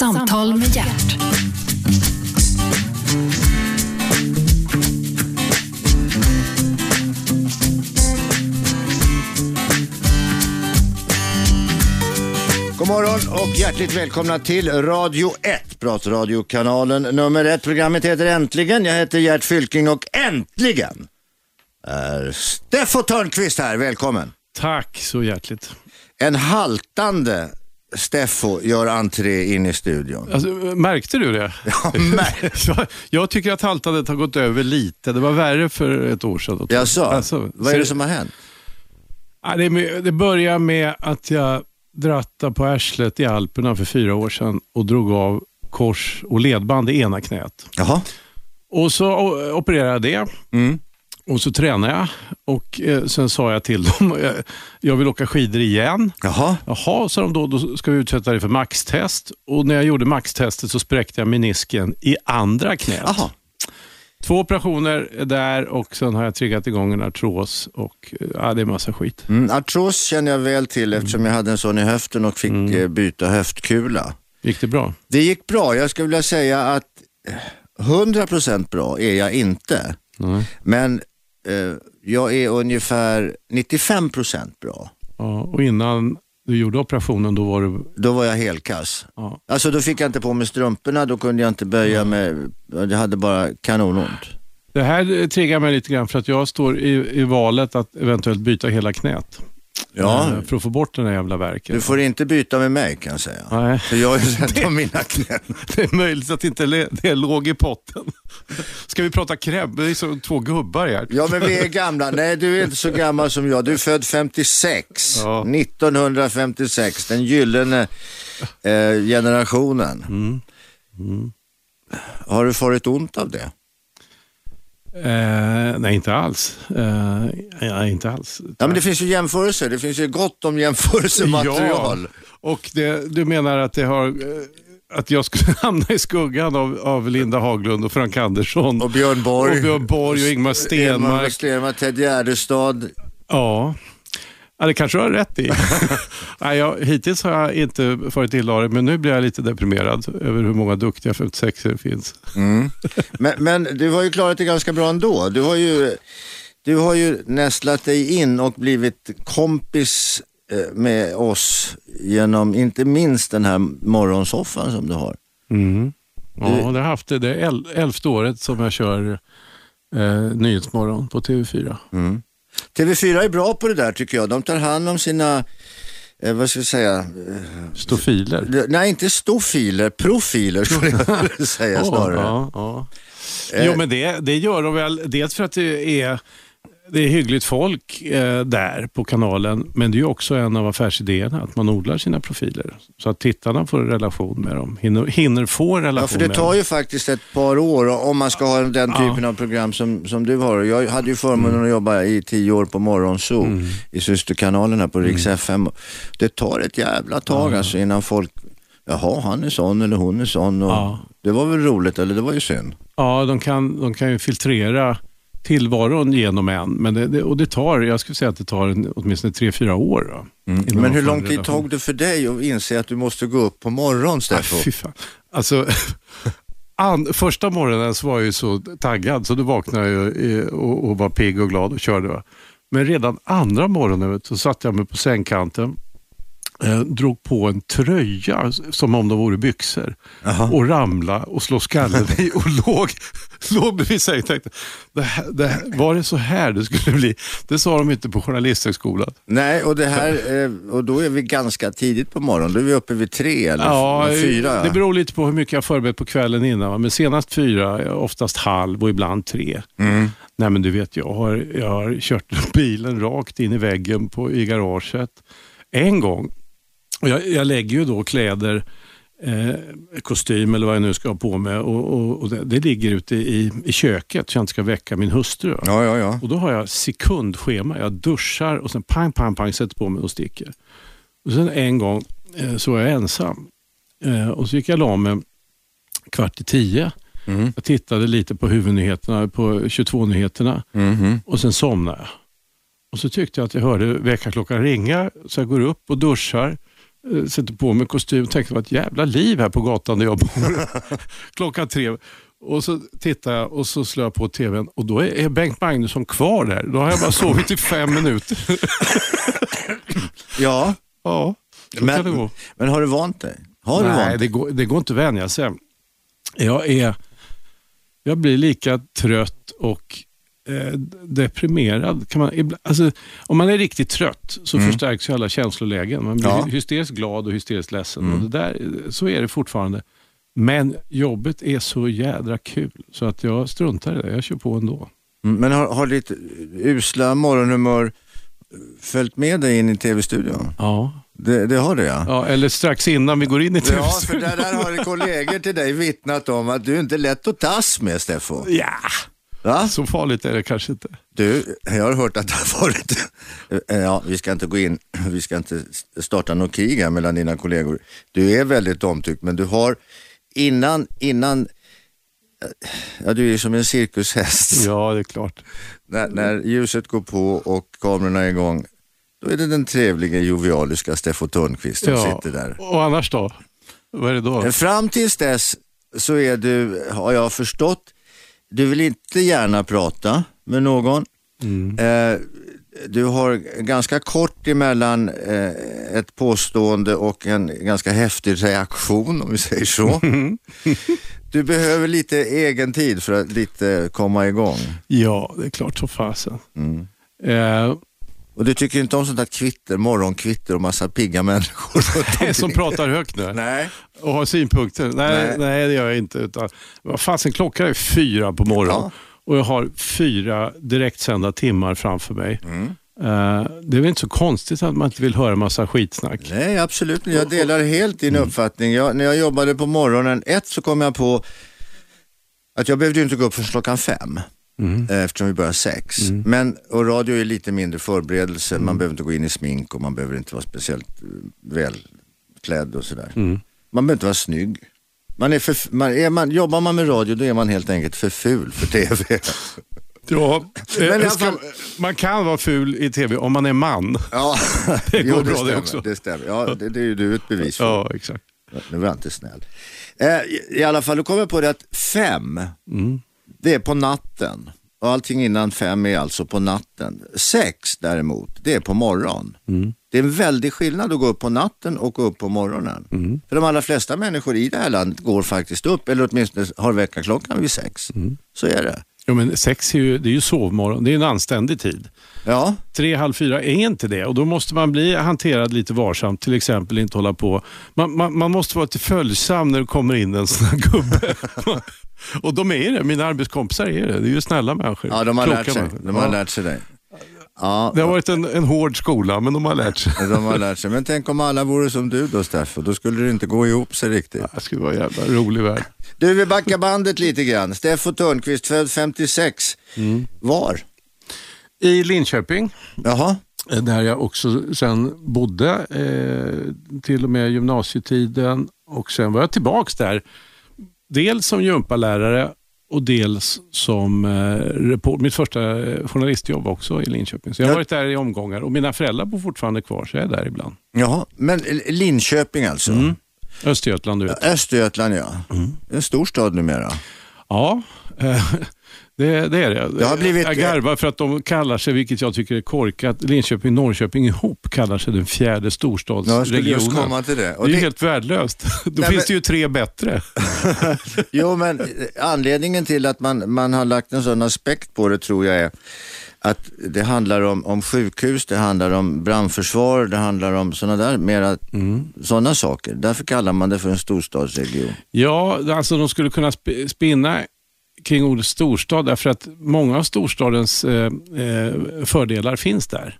Samtal med hjärt. God morgon och hjärtligt välkomna till Radio 1, Pratradiokanalen nummer 1. Programmet heter Äntligen. Jag heter Gert Fylking och äntligen är Steffo Törnqvist här. Välkommen. Tack så hjärtligt. En haltande Steffo gör entré in i studion. Alltså, märkte du det? Ja, jag, jag tycker att haltandet har gått över lite. Det var värre för ett år sedan. Jaså, Alltså, vad är det som har hänt? Det, det börjar med att jag drattade på arslet i Alperna för fyra år sedan och drog av kors och ledband i ena knät. Jaha. Och så opererade jag det. Mm. Och så tränade jag och eh, sen sa jag till dem, eh, jag vill åka skidor igen. Jaha. Jaha, sa de då, då ska vi utsätta dig för maxtest. Och när jag gjorde maxtestet så spräckte jag menisken i andra knät. Jaha. Två operationer där och sen har jag triggat igång en artros och eh, ja, det är massa skit. Mm, artros känner jag väl till eftersom jag hade en sån i höften och fick Mm. eh, byta höftkula. Gick det bra? Det gick bra. Jag skulle vilja säga att eh, 100% bra är jag inte. Nej. Men jag är ungefär 95% bra. Ja, och innan du gjorde operationen då var du... Då var jag helkass. Ja. Alltså då fick jag inte på mig strumporna, då kunde jag inte böja mig. Jag hade bara kanonont. Det här eh, triggar mig lite grann för att jag står i, i valet att eventuellt byta hela knät. Ja, Eh, För att få bort den här jävla värken. du får inte byta med mig kan jag säga. Nej. För jag har ju sett mina knän. Det är möjligt att inte det låg i potten. Ska vi prata kräbb? Det är som två gubbar här. Ja men vi är gamla. Nej du är inte så gammal som jag. Du är född 56. Ja. 1956. Den gyllene eh, generationen. Mm. Har du farit ont av det? Eh, nej, inte alls. Eh, nej, inte alls. Ja men det finns ju jämförelser. Det finns ju gott om jämförelsematerial. Och det, du menar att det har... eh, Att jag skulle hamna i skuggan av, av Linda Haglund och Frank Andersson. Och Björn Borg. Och Björn Borg och Ingmar Stenmark. Stenmark, Ted Gärdestad. Ja. Ja, det kanske du har rätt i. Nej, jag, hittills har jag inte farit illa av det, men nu blir jag lite deprimerad över hur många duktiga 56 det finns. Men, men du har ju klarat det ganska bra ändå. Du har ju, du har ju nästlat dig in och blivit kompis eh, med oss genom inte minst den här morgonsoffan som du har. Mm. Ja, det har haft det. Det är el- elfte året som jag kör eh, Nyhetsmorgon på TV4. TV4 är bra på det där tycker jag. De tar hand om sina, eh, vad ska jag säga, eh, Stofiler. nej inte stofiler, profiler skulle jag säga Åh, snarare. ja, ja. Eh. Jo, men det, det gör de väl. Dels för att det är, det är hyggligt folk eh, där på kanalen, men det är också en av affärsidéerna att man odlar sina profiler. Så att tittarna får en relation med dem, hinner, hinner få en relation Ja, för det tar dem. ju faktiskt ett par år om man ska ha den typen av program som, som du har. Jag hade ju förmånen Mm. att jobba i tio år på Morgonzoo i systerkanalen här på Rix Mm. FM. Det tar ett jävla tag alltså innan folk, jaha han är sån eller hon är sån. Och Ja. Det var väl roligt eller det var ju synd. Ja, de kan, de kan ju filtrera tillvaron genom en, men det, det, och det tar, jag skulle säga att det tar en, åtminstone tre, fyra år. Innan Men hur lång tid tog det för dig att inse att du måste gå upp på morgonen Ah, Steffo? fy fan. Alltså, an, första morgonen så var jag ju så taggad så då vaknade jag eh, och, och var pigg och glad och körde. Va? Men redan andra morgonen så satte jag mig på sängkanten eh, drog på en tröja som om de vore byxor och ramla och slå skallen i och låg, låg bredvid sängen. Tänkte, det här, det här, var det så här det skulle bli? Det sa de inte på Journalisthögskolan. Nej, och, det här, eh, och då är vi ganska tidigt på morgonen. Då är vi uppe vid tre eller Ja, fyra. det beror lite på hur mycket jag förberett på kvällen innan. Men senast fyra, oftast halv och ibland tre. Mm. Nej men du vet, jag har, jag har kört bilen rakt in i väggen på, i garaget. En gång, och jag, jag lägger ju då kläder, eh, kostym eller vad jag nu ska ha på mig och, och, och det, det ligger ute i, i köket så jag inte ska väcka min hustru. Ja, ja, ja. Och då har jag sekundschema. Jag duschar och sen pang, pang, pang sätter på mig och sticker. Och sen en gång eh, så var jag ensam. Eh, och så gick jag och la mig kvart i tio. Mm. Jag tittade lite på huvudnyheterna, på 22-nyheterna Mhm. och sen somnade jag. Och så tyckte jag att jag hörde väckarklockan ringa så jag går upp och duschar, sätter på mig kostym och tänker det var ett jävla liv här på gatan där jag bor. Klockan tre. Och så tittar jag och så slår jag på tvn och då är Bengt Magnusson kvar där. Då har jag bara sovit i fem minuter. Ja, ja, så kan det gå. men, men har du vant dig? Har du Nej, vant dig? det går, det går inte att vänja sig. Jag, är, jag blir lika trött och eh, deprimerad. Kan man, alltså, om man är riktigt trött så förstärks ju alla känslolägen. Man blir Mm. Ja. Mm. hysteriskt glad och hysteriskt ledsen. Och det där, så är det fortfarande. Men jobbet är så jädra kul så att jag struntar i det. Jag kör på ändå. Mm, Men har, har ditt usla morgonhumör följt med dig in i tv-studion? Ja. Det, det har det ja. ja. Eller strax innan vi går in i tv Ja, för där, där har kollegor till dig vittnat om att du inte är lätt att tas med, Steffo. Ja, Va? så farligt är det kanske inte. Du, jag har hört att det har varit, eh, ja, vi ska inte gå in, vi ska inte starta något krig här mellan dina kollegor. Du är väldigt omtyckt, men du har innan, innan, eh, ja du är som en cirkushäst. Ja, det är klart. När, när ljuset går på och kamerorna är igång, då är det den trevliga jovialiska Steffo Törnqvist som Ja. sitter där. Och annars då? Vad är det då? Fram tills dess så är du, har jag förstått, du vill inte gärna prata med någon. Eh, du har ganska kort emellan eh, ett påstående och en ganska häftig reaktion om vi säger så. Du behöver lite egen tid för att lite komma igång. Ja, det är klart som fasen. Mm. Eh, Och du tycker inte om sånt där kvitter, morgonkvitter och massa pigga människor som pratar högt nu Nej. och har synpunkter. Nej, Nej. nej. det gör jag inte. Utan, vad fasen, klockan är fyra på morgonen Ja. och jag har fyra direktsända timmar framför mig. Mm. Eh, det är väl inte så konstigt att man inte vill höra massa skitsnack. Nej, absolut. Jag delar helt din uppfattning. Jag, när jag jobbade på morgonen ett så kom jag på att jag behövde inte gå upp förrän klockan fem. Eh, Eftersom vi börjar sex. Men, och radio är lite mindre förberedelse. Man behöver inte gå in i smink och man behöver inte vara speciellt eh, välklädd och sådär. Man behöver inte vara snygg. Man är för, man, är man, jobbar man med radio då är man helt enkelt för ful för TV. Ja, Men eh, ska, man kan vara ful i tv om man är man. Ja, Det går jo, bra det stämmer, också. Det stämmer. Ja, det, det är ju du ett bevis för. Ja, exakt. Nu var jag inte snäll. Eh, i, I alla fall, då kommer jag på det att fem, det är på natten. Och allting innan fem är alltså på natten. Sex däremot, det är på morgon. Det är en väldig skillnad att gå upp på natten och gå upp på morgonen. För de allra flesta människor i det här landet går faktiskt upp, eller åtminstone har väckarklockan vid sex. Så är det. Ja, men sex är ju, det är ju sovmorgon. Det är en anständig tid. Ja, Tre, halv fyra är inte det och då måste man bli hanterad lite varsamt. Till exempel inte hålla på. Man, man, man måste vara lite följsam när det kommer in en sån här gubbe. och de är det, mina arbetskompisar är det. Det är ju snälla människor. ja de har Kloka lärt sig. människor. De har Ja. lärt sig det. Ja, Det har varit en, en hård skola, men de har lärt sig. de har lärt sig. Men tänk om alla vore som du då Steffo, då skulle det inte gå ihop sig riktigt. Det skulle vara en jävla rolig värld. Du, vi backar bandet lite grann. Steffo Törnqvist, född 56. Var? I Linköping, Jaha. eh, där jag också sen bodde eh, till och med gymnasietiden och sen var jag tillbaks där. Dels som gympalärare och dels som eh, report, mitt första eh, journalistjobb också i Linköping. Så jag har varit där i omgångar och mina föräldrar bor fortfarande kvar så jag är där ibland. Jaha, men Linköping alltså? Östergötland, du vet. Östergötland ja. En stor stad numera. Ja, eh, det, det är det. Det har blivit- Jag garvar för att de kallar sig, vilket jag tycker är korkat, Linköping och Norrköping ihop kallar sig den fjärde Jag skulle just storstadsregionen. komma till det. Och det är det- helt värdelöst. Då Nej, finns men- det ju tre bättre. Jo, men eh, anledningen till att man, man har lagt en sån aspekt på det tror jag är att det handlar om, om sjukhus, det handlar om brandförsvar, det handlar om sådana där mera sådana saker. Därför kallar man det för en storstadsregion. Ja, alltså de skulle kunna sp- spinna kring ordet storstad därför att många av storstadens eh, eh, fördelar finns där.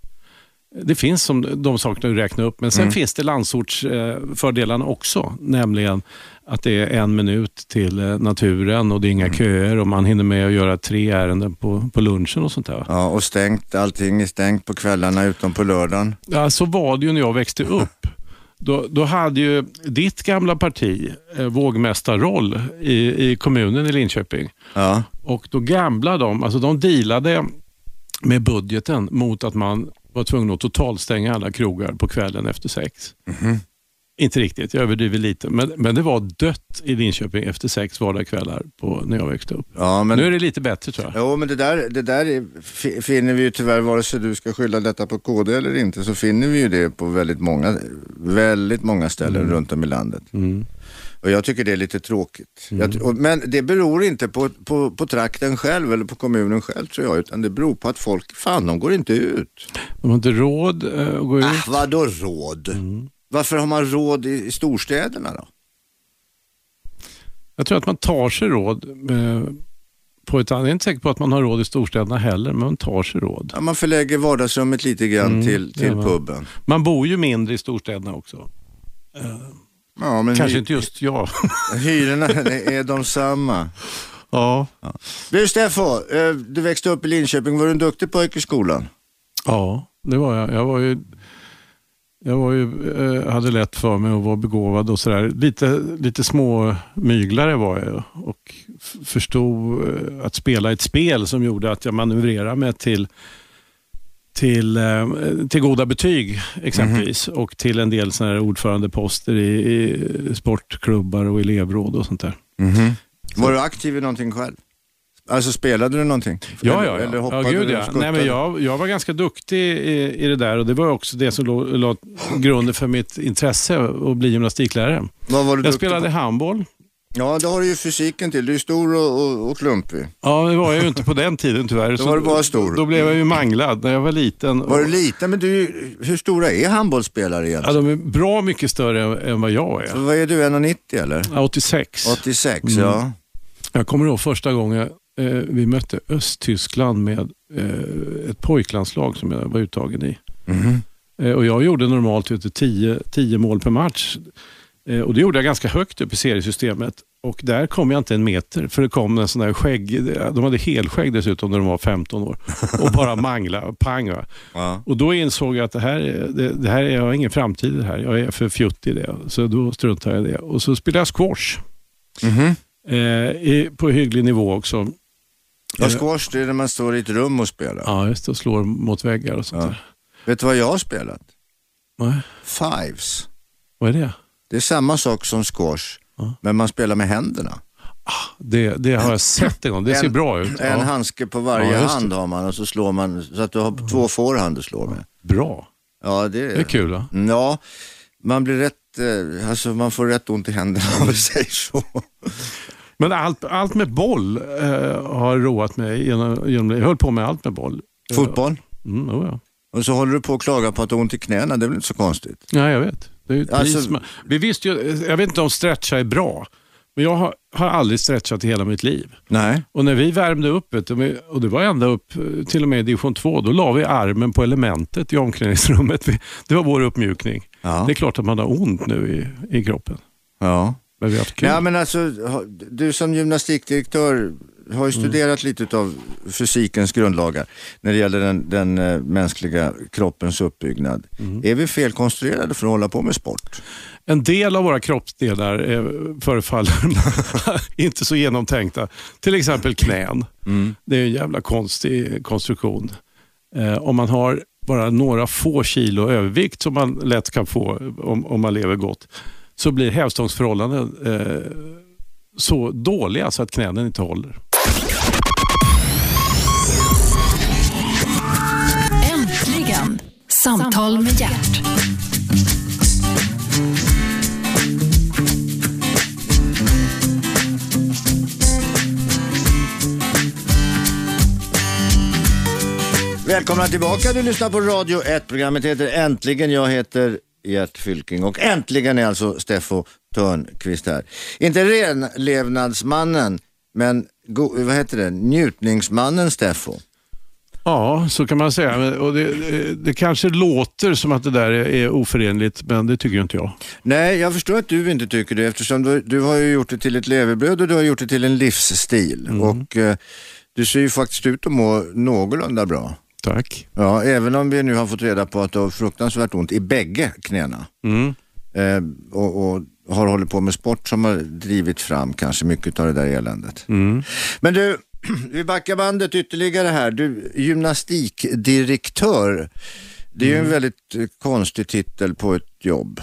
Det finns som de sakerna du räknar upp, men sen finns det landsortsfördelarna eh, också, nämligen att det är en minut till eh, naturen och det är inga köer och man hinner med att göra tre ärenden på, på lunchen och sånt där. Ja, och stängt, allting är stängt på kvällarna utom på lördagen. Ja, så var det ju när jag växte upp. Då, då hade ju ditt gamla parti eh, vågmästarroll i, i kommunen i Linköping. Ja, Och då gamla de, alltså de dealade med budgeten mot att man var tvungen att totalstänga alla krogar på kvällen efter sex. Inte riktigt, jag överdriver lite. Men, men det var dött i Linköping efter sex vardagskvällar på, när jag växte upp. Ja, men... Nu är det lite bättre tror jag. Jo, men det där, det där är, fi- finner vi ju tyvärr, vare sig du ska skylla detta på KD eller inte, så finner vi ju det på väldigt många, väldigt många ställen runt om i landet. Mm. Och jag tycker det är lite tråkigt. Jag, och, men det beror inte på, på, på trakten själv eller på kommunen själv tror jag, utan det beror på att folk, fan de går inte ut. De har inte råd eh, att gå ut. Ah, vadå råd? Varför har man råd i, i storstäderna då? Jag tror att man tar sig råd eh, på ett. Jag är inte säker på att man har råd i storstäderna heller, men man tar sig råd. Ja, man förlägger vardagsrummet lite grann Mm, till, till puben. Man bor ju mindre i storstäderna också. Ja, men Kanske inte just jag. hyrorna är de samma. ja. Du Steffo, eh, du växte upp i Linköping. Var du en duktig pojke i skolan? ja, det var jag. Jag var ju... Jag var ju, eh, hade lätt för mig att vara begåvad och sådär. Lite, lite små myglare var jag och förstod eh, att spela ett spel som gjorde att jag manövrerade mig till, till, eh, till goda betyg exempelvis och till en del såna här ordförandeposter i, i sportklubbar och elevråd och sånt där. Var du aktiv i någonting själv? Alltså spelade du någonting? Ja, ja, Eller ja. hoppade ja, gud, du ja. och skuttade? Nej, men jag, jag var ganska duktig i, i det där och det var också det som låg grunden för mitt intresse att bli gymnastiklärare. Vad var du Jag spelade på? handboll. Ja, det har du ju fysiken till. Du är stor och, och, och klumpig. Ja, det var jag ju inte på den tiden tyvärr. Då var du bara stor. Då blev jag ju manglad när jag var liten. Var du liten? Men du, hur stora är handbollsspelare Ja, egentligen? de är bra mycket större än, vad jag Så är. vad är du, 1,90 eller? Ja, 86. 86, Mm. ja. Jag kommer ihåg första gången eh, vi mötte Östtyskland med eh, ett pojklandslag som jag var uttagen i. Mhm. Eh, och jag gjorde normalt du, 10, 10 mål per match. Eh, och det gjorde jag ganska högt upp i seriesystemet. Och där kom jag inte en meter för det kom en sån där skägg, de hade helskägg dessutom när de var 15 år. Och bara mangla, pang. Ja. Och då insåg jag att det här, är- det, det här är, jag har ingen framtid i det här. Jag är för fjuttig i det. Så då struntade jag i det. Och så spelade jag squash. Mhm. Eh, i, på hygglig nivå också. Ja, squash, det är när man står i ett rum och spelar. Ja, just det. Och slår mot väggar och sånt Ja. där. Vet du vad jag har spelat? Nej, Fives. vad är det? Det är samma sak som squash, Ja. men man spelar med händerna. Det, det har jag sett en gång. Det ser En- bra ut. En Ja. handske på varje hand har man och så slår man så att du har två forehand att slå med. Bra. Ja, det Det är kul va? Ja, man blir rätt, eh, alltså man får rätt ont i händerna om vi säger så. Men allt, allt med boll eh, har roat mig. Genom, genom, jag höll på med allt med boll. Fotboll. Mm, oh ja. Och så håller du på att klaga på att du har ont i knäna, det är väl inte så konstigt? ja, jag vet. Det är Alltså- vi visste ju, jag vet inte om stretcha är bra, men jag har, har aldrig stretchat i hela mitt liv. Nej. Och när vi värmde upp, och det var ända upp eh, till och med i division 2, då la vi armen på elementet i omklädningsrummet. Det var vår uppmjukning. Ja. Det är klart att man har ont nu i, i kroppen. ja. Men vi har haft kul. Ja, men alltså, du som gymnastikdirektör har ju studerat lite av fysikens grundlagar när det gäller den, den eh, mänskliga kroppens uppbyggnad. Är vi felkonstruerade för att hålla på med sport? En del av våra kroppsdelar eh, förefaller inte så genomtänkta. Till exempel knän. Det är en jävla konstig konstruktion. Eh, om man har bara några få kilo övervikt som man lätt kan få om, om man lever gott så blir hävstångsförhållanden eh, så dåliga så att knänen inte håller. Äntligen! Samtal med hjärt. Välkomna tillbaka, du lyssnar på Radio 1. Programmet heter Äntligen. Jag heter Gert Fylking och äntligen är alltså Steffo Törnqvist här. Inte renlevnadsmannen, men vad heter det? njutningsmannen Steffo. Ja, så kan man säga. Och det, det, det kanske låter som att det där är, är oförenligt, men det tycker inte jag. Nej, jag förstår att du inte tycker det eftersom du, du har ju gjort det till ett levebröd och du har gjort det till en livsstil. Och eh, du ser ju faktiskt ut att må någorlunda bra. Tack. Ja, även om vi nu har fått reda på att du har fruktansvärt ont i bägge knäna. Mm. Eh, och, och har hållit på med sport som har drivit fram kanske mycket av det där eländet. Mm. Men du, vi backar bandet ytterligare här. Du, gymnastikdirektör. Det är ju en Mm. väldigt eh, konstig titel på ett jobb.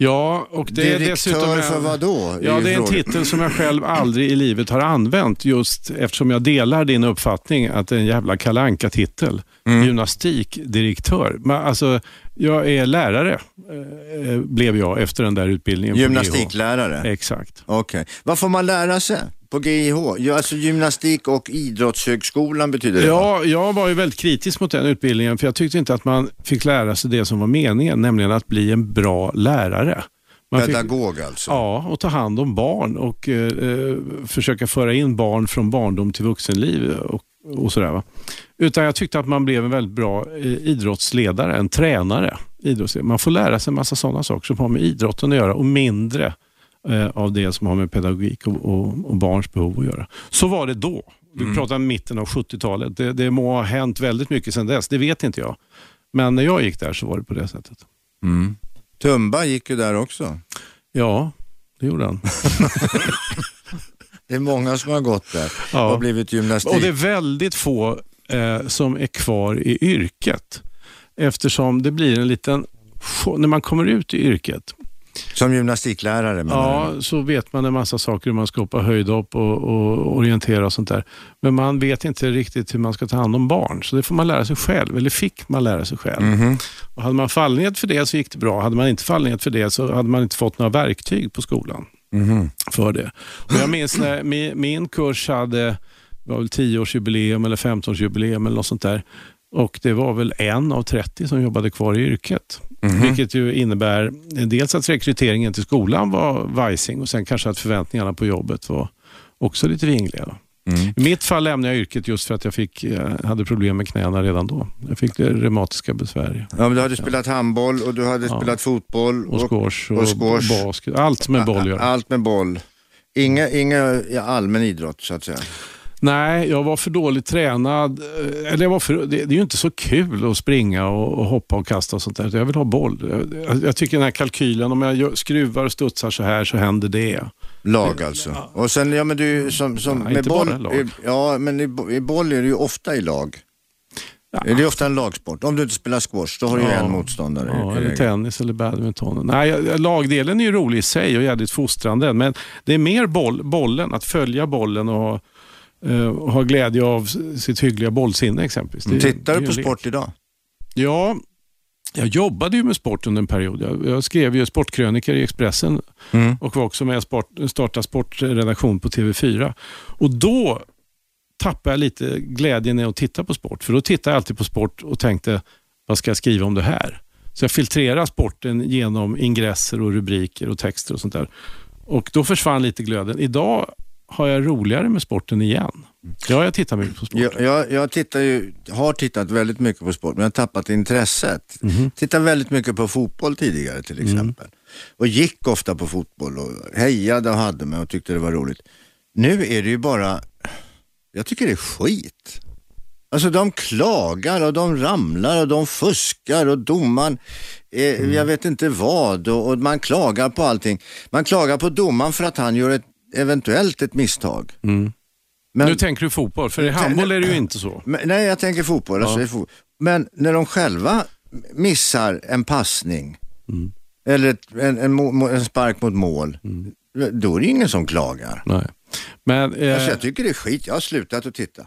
Ja, och det är dessutom... för vad då? Ja, det är en titel som jag själv aldrig i livet har använt just eftersom jag delar din uppfattning att det är en jävla kalanka titel Mm. Gymnastikdirektör. Men alltså, jag är lärare, eh, blev jag efter den där utbildningen. Gymnastiklärare? Exakt. Okej. Vad får man lära sig på GIH? Ja, alltså gymnastik och idrottshögskolan betyder det? Ja, jag var ju väldigt kritisk mot den utbildningen för jag tyckte inte att man fick lära sig det som var meningen, nämligen att bli en bra lärare. Man fick, Pedagog alltså? Ja, och ta hand om barn och eh, eh, försöka föra in barn från barndom till vuxenliv och, och sådär. Va? Utan jag tyckte att man blev en väldigt bra eh, idrottsledare, en tränare. Idrottsledare. Man får lära sig en massa sådana saker som har med idrotten att göra och mindre eh, av det som har med pedagogik och, och, och barns behov att göra. Så var det då. Vi pratar om mitten av 70-talet. Det, det må ha hänt väldigt mycket sedan dess, det vet inte jag. Men när jag gick där så var det på det sättet. Mm. Tumba gick ju där också. Ja, det gjorde han. Det är många som har gått där Ja. och blivit gymnastik. Och det är väldigt få eh, som är kvar i yrket. Eftersom det blir en liten... När man kommer ut i yrket, Som gymnastiklärare ja, du? så vet man en massa saker hur man ska hoppa höjdhopp och, och orientera och sånt där. Men man vet inte riktigt hur man ska ta hand om barn. Så det får man lära sig själv, eller fick man lära sig själv. Mhm. Och hade man fallenhet för det så gick det bra. Hade man inte fallenhet för det så hade man inte fått några verktyg på skolan Mhm. för det. Och jag minns när min, min kurs hade det var väl 10-årsjubileum eller 15-årsjubileum eller något sånt där. Och det var väl en av 30 som jobbade kvar i yrket. Mhm. Vilket ju innebär dels att rekryteringen till skolan var vajsing och sen kanske att förväntningarna på jobbet var också lite vingliga. Mm. I mitt fall lämnade jag yrket just för att jag fick, eh, hade problem med knäna redan då. Jag fick reumatiska besvär. Ja, men du hade spelat handboll och du hade Ja. spelat fotboll. Och squash och, och squash. basket. Allt med boll gör. Allt med boll. Inga, inga ja, allmän idrott så att säga. Nej, jag var för dåligt tränad. Eh, Eller jag var för, det, det är ju inte så kul att springa och, och hoppa och kasta och sånt där. Jag vill ha boll. Jag, jag tycker den här kalkylen, om jag skruvar och studsar så här så händer det. Lag alltså. Och sen, ja men du som, som Ja, med boll. i- Ja, men i, i boll är det ju ofta i lag. Ja. Det är ofta en lagsport. Om du inte spelar squash, då har du Ja. en motståndare. Ja, eller tennis eller badminton. Nej, lagdelen är ju rolig i sig och jävligt fostrande. Men det är mer boll, bollen, att följa bollen och, och ha glädje av sitt hyggliga bollsinne exempelvis. Det, Tittar du på sport idag? Ja, jag jobbade ju med sport under en period. Jag, jag skrev ju sportkrönikor i Expressen Mm. och var också med och sport, starta sportredaktion på TV4. Och då tappade jag lite glädjen i att titta på sport. För då tittade jag alltid på sport och tänkte, vad ska jag skriva om det här? Så jag filtrerar sporten genom ingresser och rubriker och texter och sånt där. Och då försvann lite glöden. Idag har jag roligare med sporten igen. Ja, jag tittar mycket på sport. Jag, jag, jag tittar ju, har tittat väldigt mycket på sport, men jag har tappat intresset. Mhm. Tittade väldigt mycket på fotboll tidigare till Mm. exempel. Och gick ofta på fotboll och hejade och hade mig och tyckte det var roligt. Nu är det ju bara, jag tycker det är skit. Alltså de klagar och de ramlar och de fuskar och domaren, eh, Mm. jag vet inte vad och, och man klagar på allting. Man klagar på domaren för att han gör ett, eventuellt ett misstag. Mm. Men, nu tänker du fotboll, för i handboll är det ju inte så. men, nej, jag tänker fotboll. Alltså, Ja. i fo- Men när de själva missar en passning Mm. eller ett, en, en, en spark mot mål, Mm. då är det ingen som klagar. Nej. Men eh, Alltså, jag tycker det är skit. Jag har slutat att titta.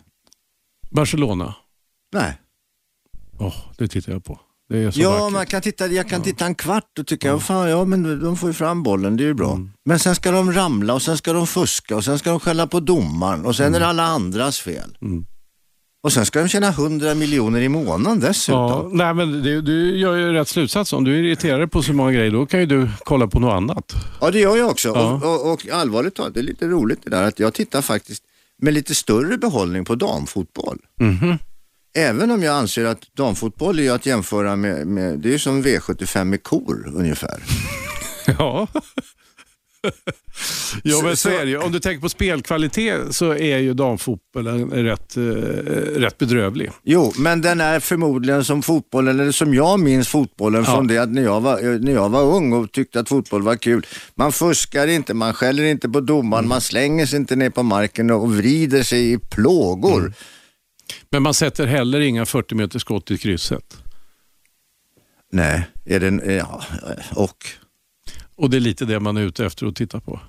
Barcelona, Nej. Åh, det tittar jag på. Det Ja, vackert. man kan titta, jag kan titta en kvart och tycka, ja. fan, ja men de får ju fram bollen, det är ju bra. Mm. Men sen ska de ramla och sen ska de fuska och sen ska de skälla på domaren och sen är det alla andras fel. Mm. Och sen ska de tjäna 100 miljoner i månaden dessutom. Ja, nej, men du, du gör ju rätt slutsats. Om du är irriterad på så många grejer, då kan ju du kolla på något annat. Ja, det gör jag också. Ja. Och, och, och allvarligt talat, det är lite roligt det där att jag tittar faktiskt med lite större behållning på damfotboll. Mhm. Även om jag anser att damfotboll är att jämföra med, med det är som V75 med kor ungefär. Ja. ja, men så är det ju. Om du tänker på spelkvalitet så är ju damfotbollen rätt, eh, rätt bedrövlig. Jo, men den är förmodligen som fotbollen, eller som jag minns fotbollen Ja. från det att när jag, var, när jag var ung och tyckte att fotboll var kul. Man fuskar inte, man skäller inte på domaren, man slänger sig inte ner på marken och vrider sig i plågor. Men man sätter heller inga 40 meter skott i krysset. Nej, är det en, ja, och? Och det är lite det man är ute efter att titta på.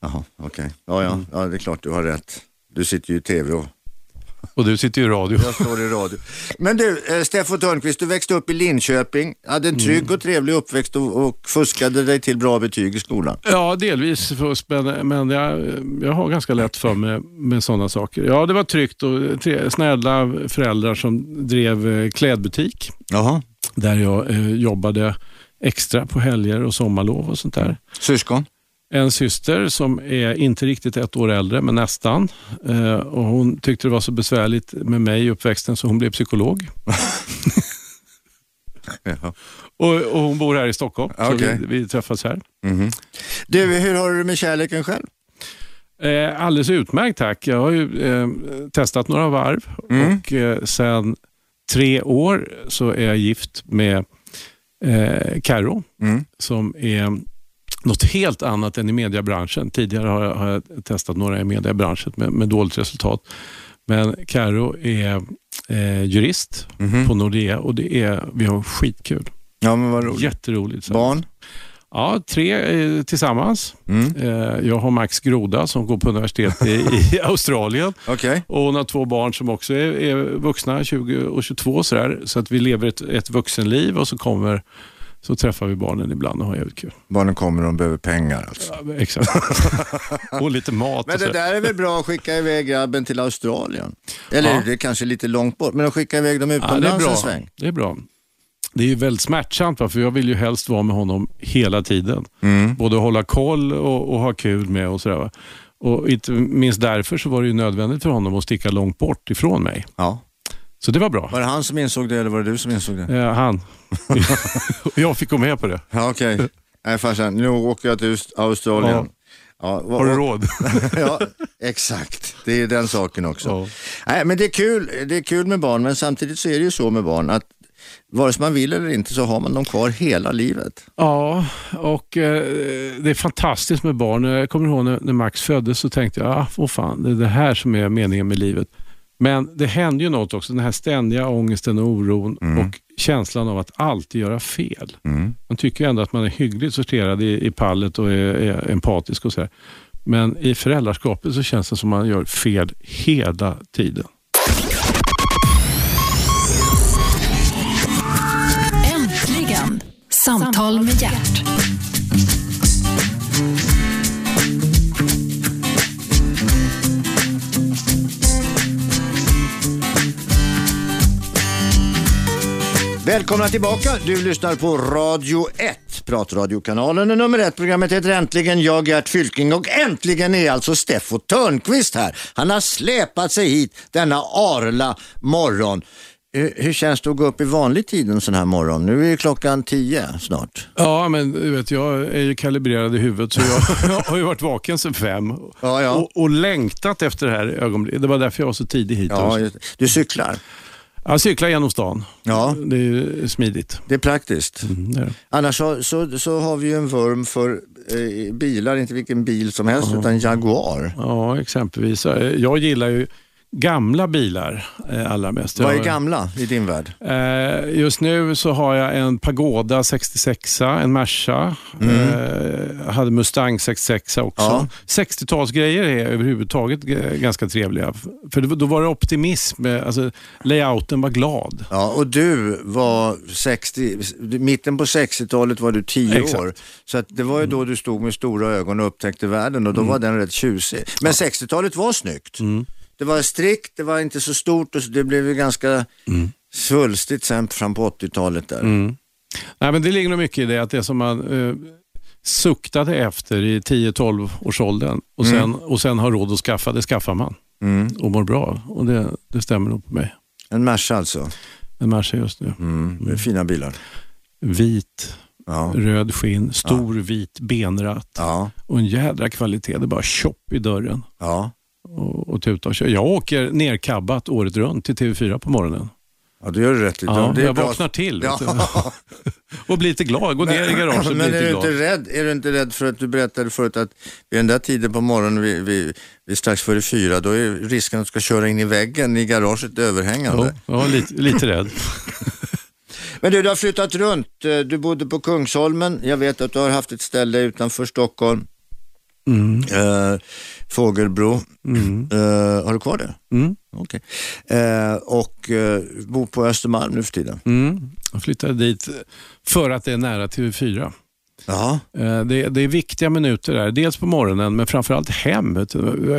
Jaha, okej. Ja, ja, ja, det är klart du har rätt. Du sitter ju i tv och Och du sitter i radio. jag står i radio. Men du, eh, Steffo Törnqvist, du växte upp i Linköping, hade en trygg och trevlig uppväxt och, och fuskade dig till bra betyg i skolan. Ja, delvis fusk, men, men jag, jag har ganska lätt för mig med sådana saker. Ja, det var tryggt och tre, snälla föräldrar som drev eh, klädbutik Jaha. där jag eh, jobbade extra på helger och sommarlov och sånt där. Syskon? En syster som är inte riktigt ett år äldre, men nästan. Eh, och Hon tyckte det var så besvärligt med mig i uppväxten så hon blev psykolog. Jaha. Och, och Hon bor här i Stockholm, så Okej. vi, vi träffas här. Mhm. Du, hur har du med kärleken själv? Eh, alldeles utmärkt tack. Jag har ju eh, testat några varv Mm. och eh, sen tre år så är jag gift med eh, Karo Mm. som är något helt annat än i mediebranschen. Tidigare har jag, har jag testat några i mediebranschen med, med dåligt resultat. Men Karo är eh, jurist Mhm. på Nordea och det är, vi har skitkul. Ja, men vad roligt. Jätteroligt. Så. Barn? Ja, tre eh, tillsammans. Mm. Eh, jag har Max Groda som går på universitet i, i Australien. Okej. Och hon har två barn som också är, är vuxna, 20 och 22. Så, där, så att vi lever ett, ett vuxenliv och så kommer så träffar vi barnen ibland och har jävligt kul. Barnen kommer och de behöver pengar alltså. Ja, exakt. och lite mat. Men det där är väl bra att skicka iväg grabben till Australien? Eller Ja. det är kanske lite långt bort, men att skicka iväg dem ja, det, är utomlands bra. en sväng. det är bra. Det är ju väldigt smärtsamt, va? för jag vill ju helst vara med honom hela tiden. Mm. Både hålla koll och, och ha kul med och sådär. va. Och inte minst därför så var det ju nödvändigt för honom att sticka långt bort ifrån mig. Ja. Så det var bra. Var det han som insåg det eller var det du som insåg det? Eh, han. Jag fick gå med på det. Ja, okej. Nej farsan, nu åker jag till Australien. Ja. vad- Har du råd? ja, exakt. Det är den saken också. Ja. Nej, men det är, kul, det är kul med barn, men samtidigt så är det ju så med barn att vare sig man vill eller inte så har man dem kvar hela livet. Ja, och eh, det är fantastiskt med barn. Jag kommer ihåg när, när Max föddes så tänkte jag, ah, åh fan, det är det här som är meningen med livet. Men det hände ju något också, den här ständiga ångesten och oron och känslan av att alltid göra fel. Man tycker ju ändå att man är hyggligt sorterad i, i pallet och är, är empatisk och så här. Men i föräldraskapet så känns det som man gör fel hela tiden. Äntligen! Samtal med hjärt. Välkomna tillbaka. Du lyssnar på Radio 1, pratradiokanalen nummer ett. Programmet heter Äntligen. Jag Gert Fylking och äntligen är alltså Steffo Törnqvist här. Han har släpat sig hit denna arla morgon. Hur, hur känns det att gå upp i vanlig tid en sån här morgon? Nu är klockan tio snart. Ja, men du vet, jag är ju kalibrerad i huvudet så jag, jag har ju varit vaken sedan fem Ja, ja. Och, och längtat efter det här ögonblicket. Det var därför jag var så tidig hit. Ja, du cyklar. Jag cyklar genom stan. Ja, Det är smidigt. det är praktiskt. Mm, det är det. Annars så, så, så har vi ju en vurm för eh, bilar, inte vilken bil som helst, utan Jaguar. Ja, exempelvis. Jag gillar ju gamla bilar eh, allra mest. Vad är gamla i din värld? Eh, just nu så har jag en Pagoda 66, en Merca. Eh, jag hade Mustang 66 också. Ja. 60-talsgrejer är överhuvudtaget ganska trevliga. För då var det optimism, eh, alltså layouten var glad. Ja, och du var 60, mitten på 60-talet var du 10 Exakt. år. Så att det var ju då du stod med stora ögon och upptäckte världen och då var den rätt tjusig. Men 60-talet var snyggt. Det var strikt, det var inte så stort och det blev ju ganska svulstigt sen fram på 80-talet där. Nej, men det ligger nog mycket i det att det som man eh, suktade efter i 10-12 års åldern och sen, och sen har råd att skaffa, det skaffar man Mm. och mår bra. Och det, det stämmer nog på mig. En Merca alltså. En Merca just nu. Mm. Det är fina bilar. Vit, Ja. röd skinn, stor vit benratt Ja. och en jädra kvalitet. Det bara tjopp i dörren Ja. Och, och tuta och köra. Jag åker nerkabbat året runt till TV4 på morgonen. ja, det gör du rätt i. Ja, det är jag bra. vaknar till Ja. och blir lite glad. Går ner i garaget och blir Men är lite du, glad. inte rädd, är du inte rädd för att du berättade förut att vid den där tiden på morgonen, vid, vid, vid strax före fyra, då är risken att du ska köra in i väggen i garaget Ja, överhängande. ja, lite, lite rädd. Men du, du har flyttat runt. Du bodde på Kungsholmen. Jag vet att du har haft ett ställe utanför Stockholm. Mm. Eh, Fågelbro. Eh, har du kvar det? Mm. Okej. Eh, och eh, bor på Östermalm nu för tiden. Mm. Jag flyttade dit för att det är nära TV4. Ja. Eh, Det, det är viktiga minuter där. Dels på morgonen, men framförallt hem.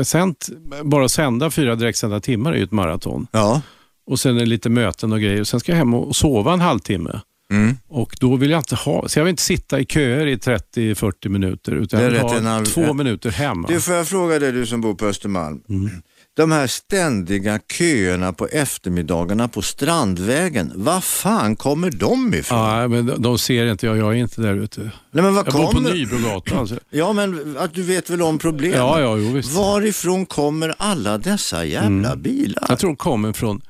sänt, bara sända fyra direktsända timmar är ju ett maraton. Ja. Och Sen är det lite möten och grejer. Sen ska jag hem och sova en halvtimme. Mm. Och då vill jag inte ha, så jag vill inte sitta i köer i 30-40 minuter. Utan jag vill ha halv- två minuter hemma. Du, får jag fråga dig, du som bor på Östermalm. Mm. De här ständiga köerna på eftermiddagarna på Strandvägen, var fan kommer de ifrån? Ja, men de, ser inte jag, jag är inte där ute. Nej, men var Jag bor på kommer... Nybrogatan. så- Ja, men att du vet väl om problemet? Ja, ja, jo, visst. Varifrån kommer alla dessa jävla bilar? Jag tror de kommer från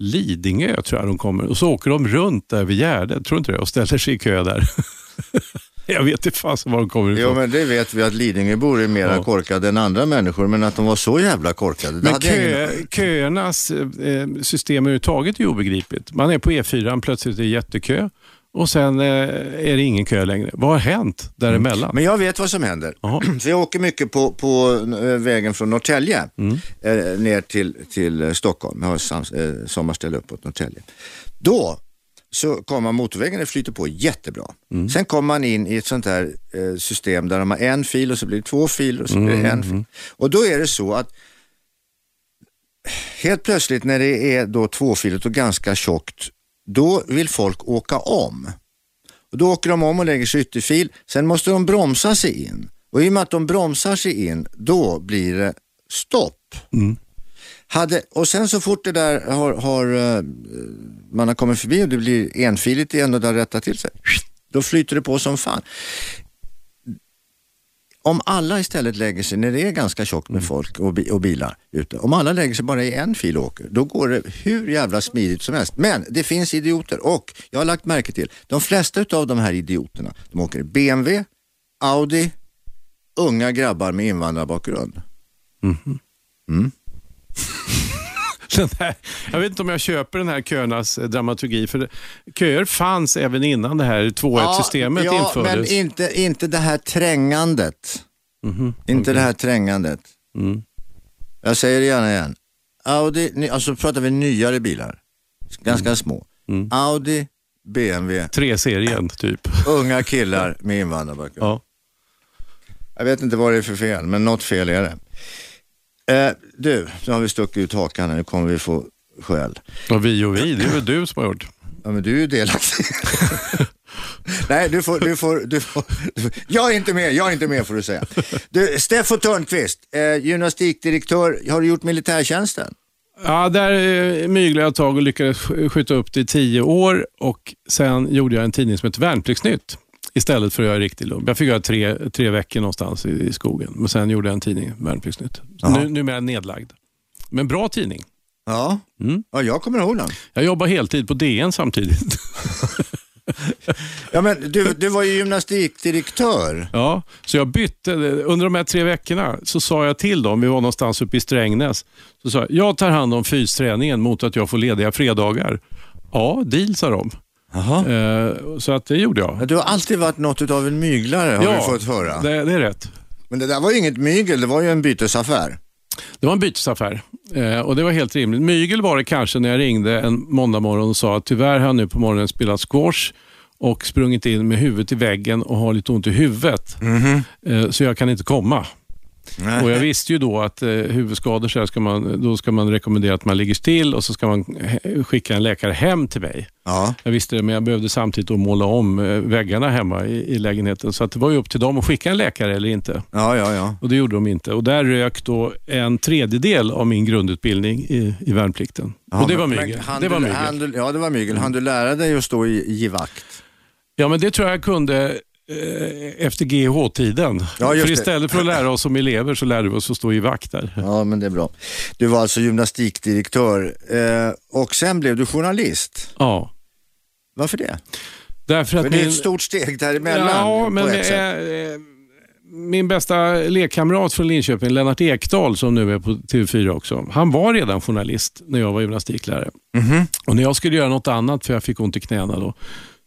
Lidingö, tror jag de kommer. Och så åker de runt där vid Gärdet, tror du inte det? Och ställer sig i kö där. jag vet inte fasen var de kommer ifrån. Jo, men det vet vi att Lidingöbor är mera Ja. korkade än andra människor, men att de var så jävla korkade, Men kö, ingen... köernas eh, system överhuvudtaget är obegripligt. Man är på E4, plötsligt är det jättekö och sen eh, är det ingen kö längre. Vad har hänt däremellan? Men jag vet vad som händer. För jag åker mycket på, på eh, vägen från Norrtälje Mm. eh, ner till, till Stockholm. Jag har sam, sommarställe uppåt Norrtälje. Då så kommer man motorvägen, det flyter på jättebra. Mm. Sen kommer man in i ett sånt här system där de har en fil och så blir det två filer och så blir det Mm, en fil. Och då är det så att helt plötsligt när det är då tvåfiligt och ganska tjockt, då vill folk åka om. Och då åker de om och lägger sig ytterfil. Sen måste de bromsa sig in. Och i och med att de bromsar sig in, då blir det stopp. Mm. Hade, och sen så fort det där har, har eh, man har kommit förbi och det blir enfiligt igen och det har rättat till sig, då flyter det på som fan. Om alla istället lägger sig, när det är ganska tjockt med folk och, bi- och bilar ute, om alla lägger sig bara i en fil och åker, då går det hur jävla smidigt som helst. Men det finns idioter och jag har lagt märke till, de flesta av de här idioterna, de åker BMW, Audi, unga grabbar med invandrarbakgrund. Den här, jag vet inte om jag köper den här köernas eh, dramaturgi. För det, köer fanns även innan det här 2-1-systemet ja, infördes. men inte, inte det här trängandet. Mhm, Inte det här trängandet. Mm. Jag säger det gärna igen. Audi, alltså pratar vi nyare bilar. Ganska små. Mm. Audi, BMW, Tre-serien typ. unga killar med invandrarbakgrund. Ja. Jag vet inte vad det är för fel, men något fel är det. Eh, du, nu har vi stuckit ut hakan här, nu kommer vi få skäll. Och vi och vi, det är väl du som har gjort. Ja, men du är ju delaktig. Nej, du får, du, får, du, får, du får... Jag är inte med, jag är inte med får du säga. Du, Steffo Törnqvist, eh, gymnastikdirektör, har du gjort militärtjänsten? Ja, där eh, myglade jag ett tag och lyckades sk- skjuta upp det i tio år och sen gjorde jag en tidning som heter Värnpliktsnytt istället för att göra riktig lump. Jag fick göra tre, tre veckor någonstans i, i skogen, men sen gjorde jag en tidning, Värnpliktsnytt. Nu, numera nedlagd. Men bra tidning. Ja. Mm. ja, jag kommer ihåg den. Jag jobbar heltid på DN samtidigt. Ja, men du, du var ju gymnastikdirektör. Ja, så jag bytte. Under de här tre veckorna så sa jag till dem, vi var någonstans uppe i Strängnäs, så sa jag, jag tar hand om fysträningen mot att jag får lediga fredagar. Ja, deal sa de. Jaha. Eh, så att det gjorde jag. Du har alltid varit något av en myglare har vi fått höra. Det, det är rätt. Men det där var ju inget mygel, det var ju en bytesaffär. Det var en bytesaffär eh, och det var helt rimligt. Mygel var det kanske när jag ringde en måndag morgon och sa att tyvärr har jag nu på morgonen spelat squash och sprungit in med huvudet i väggen och har lite ont i huvudet. Eh, så jag kan inte komma. Nej. Och Jag visste ju då att eh, huvudskador så ska man, då ska man rekommendera att man ligger still och så ska man he- skicka en läkare hem till mig. Ja. Jag visste det, men jag behövde samtidigt då måla om eh, väggarna hemma i, i lägenheten. Så att det var ju upp till dem att skicka en läkare eller inte. ja, ja, ja. Och Det gjorde de inte. Och Där rök då en tredjedel av min grundutbildning i, i värnplikten. Ja, och det var mygel. Det var mygel. Ja, det var mygel. Han du lära dig att stå i, i vakt? Ja, men det tror jag jag kunde eh, efter GH-tiden. Ja, för istället för att lära oss som elever så lärde vi oss att stå i vakt där. Ja, men det är bra. Du var alltså gymnastikdirektör eh, och sen blev du journalist. Ja. Varför det? Därför att Men det är min... ett stort steg däremellan Ja, men eh, min bästa lekkamrat från Linköping, Lennart Ekdal, som nu är på TV4 också, han var redan journalist när jag var gymnastiklärare. Och När jag skulle göra något annat, för jag fick ont i knäna då,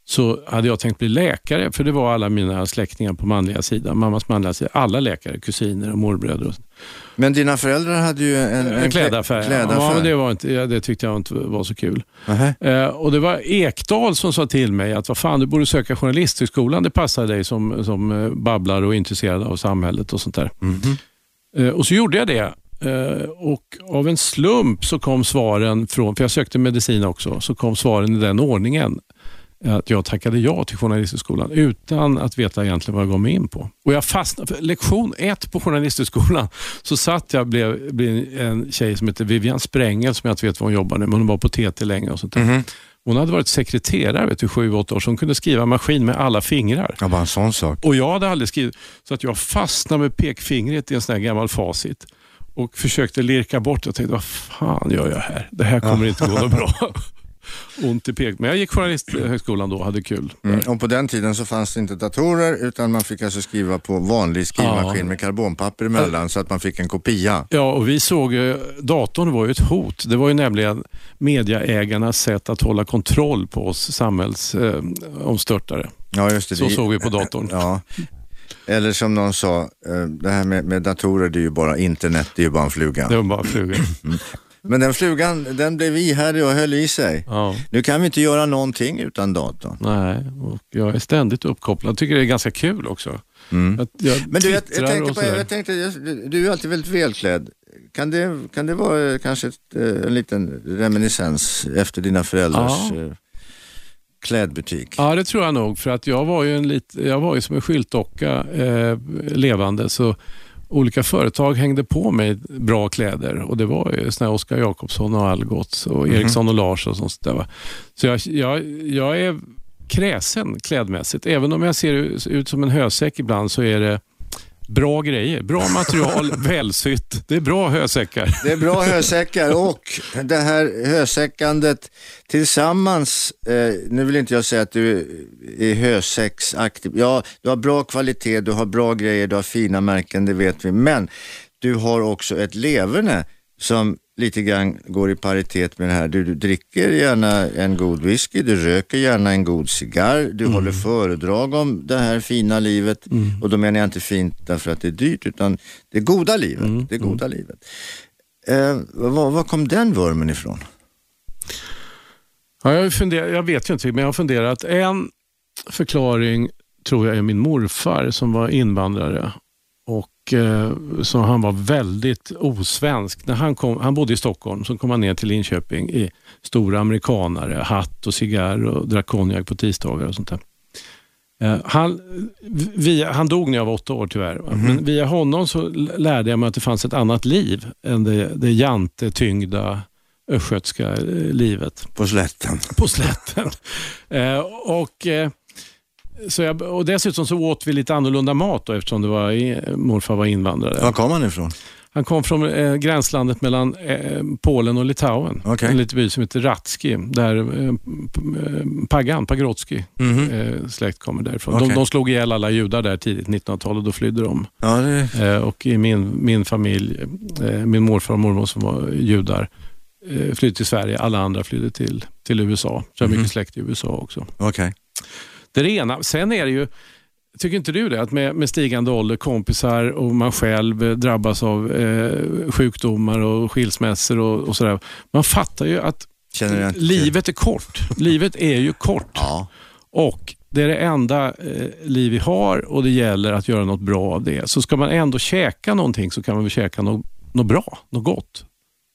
så hade jag tänkt bli läkare, för det var alla mina släktingar på manliga sidan, mammas manliga sida, alla läkare, kusiner och morbröder. Och Men dina föräldrar hade ju en, en klädaffär. klädaffär. Ja, men det, var inte, det tyckte jag inte var så kul. Nähä. Eh, och Det var Ekdal som sa till mig att vad fan, du borde söka journalisthögskolan. Det passar dig som, som eh, babblar och är intresserad av samhället och sånt där. Mhm. Eh, och så gjorde jag det. Eh, och Av en slump så kom svaren från, för jag sökte medicin också, så kom svaren i den ordningen att jag tackade ja till Journalisthögskolan utan att veta egentligen vad jag gav mig in på. Och jag fastnade, för lektion ett på Journalisthögskolan så satt jag blev, blev en tjej som heter Vivian Sprängel som jag inte vet var hon jobbar nu, men hon var på TT länge och sånt där. Hon hade varit sekreterare vet du, 7-8 år, så hon kunde skriva maskin med alla fingrar. Ja, bara en sån sak. Och jag hade aldrig skrivit, så att jag fastnade med pekfingret i en sån här gammal facit och försökte lirka bort. Jag tänkte, vad fan gör jag här? Det här kommer inte gå något bra. Ont i pek. Men jag gick journalisthögskolan då och hade kul. Mm. Och på den tiden så fanns det inte datorer utan man fick alltså skriva på vanlig skrivmaskin Ja. med karbonpapper emellan så att man fick en kopia. Ja, och vi såg datorn var ju ett hot. Det var ju nämligen mediaägarnas sätt att hålla kontroll på oss samhällsomstörtare. Eh. Ja, just det. Så Det- såg vi på datorn. Ja. Eller som någon sa, eh, det här med, med datorer det är ju bara internet, det är ju bara en fluga. Det var bara flugor. Men den flugan, den blev ihärdig och höll i sig. Ja, Nu kan vi inte göra någonting utan datorn. nej, och jag är ständigt uppkopplad. Jag tycker det är ganska kul också. Mm. Men du, jag, jag, tänkte på, jag tänkte, du är alltid väldigt välklädd. Kan det, kan det vara kanske ett, eh, en liten reminiscens efter dina föräldrars Ja. eh, klädbutik? Ja, det tror jag nog. För att jag var ju, en lit, jag var ju som en skyltdocka eh, levande. Så olika företag hängde på mig bra kläder. Och Det var ju såna Oskar Jakobsson och Algots och Eriksson och Lars och sånt där. Så jag, jag, jag är kräsen klädmässigt. Även om jag ser ut som en hösäck ibland så är det bra grejer. Bra material, välsytt. Det är bra hösäckar. Det är bra hösäckar och det här hösäckandet tillsammans, eh, nu vill inte jag säga att du är hösäcksaktiv, ja du har bra kvalitet, du har bra grejer, du har fina märken, det vet vi, men du har också ett leverne som lite grann går i paritet med det här. Du, du dricker gärna en god whisky, du röker gärna en god cigarr, du håller föredrag om det här fina livet och då menar jag inte fint därför att det är dyrt utan det goda livet. Det goda livet. Eh, var, var kom den vurmen ifrån? Ja, jag, funderat, jag vet ju inte, men jag har funderat. En förklaring tror jag är min morfar som var invandrare. Eh, så Han var väldigt osvensk. När han, kom, han bodde i Stockholm, så kom han ner till Linköping i stora amerikanare, hatt och cigarr och drack konjak på tisdagar och sånt där. Eh, Han, via, han dog när jag var åtta år tyvärr. va. Men via honom så lärde jag mig att det fanns ett annat liv än det, det jante-tyngda östgötska eh, livet På slätten. på slätten. Och, så jag, och dessutom så åt vi lite annorlunda mat då, eftersom det var, morfar var invandrare. Var kom han ifrån? Han kom från eh, gränslandet mellan eh, Polen och Litauen. Okej. En liten by som heter Ratski, där eh, eh, Pagan, Pagrotsky eh, släkt kommer därifrån. Okej. De, de slog ihjäl alla judar där tidigt 1900-tal och då flydde de. Ja, det, Eh, och i min, min familj, min morfar och mormor som var judar, flydde till Sverige. Alla andra flydde till, till USA. Så jag har mycket släkt i USA också. okej. Det är det ena. Sen är det ju, tycker inte du det, att med, med stigande ålder, kompisar och man själv eh, drabbas av eh, sjukdomar och skilsmässor och, och sådär. Man fattar ju att livet är kort. livet är ju kort. Ja. Och det är det enda eh, liv vi har och det gäller att göra något bra av det. Så ska man ändå käka någonting så kan man väl käka något, något bra, något gott.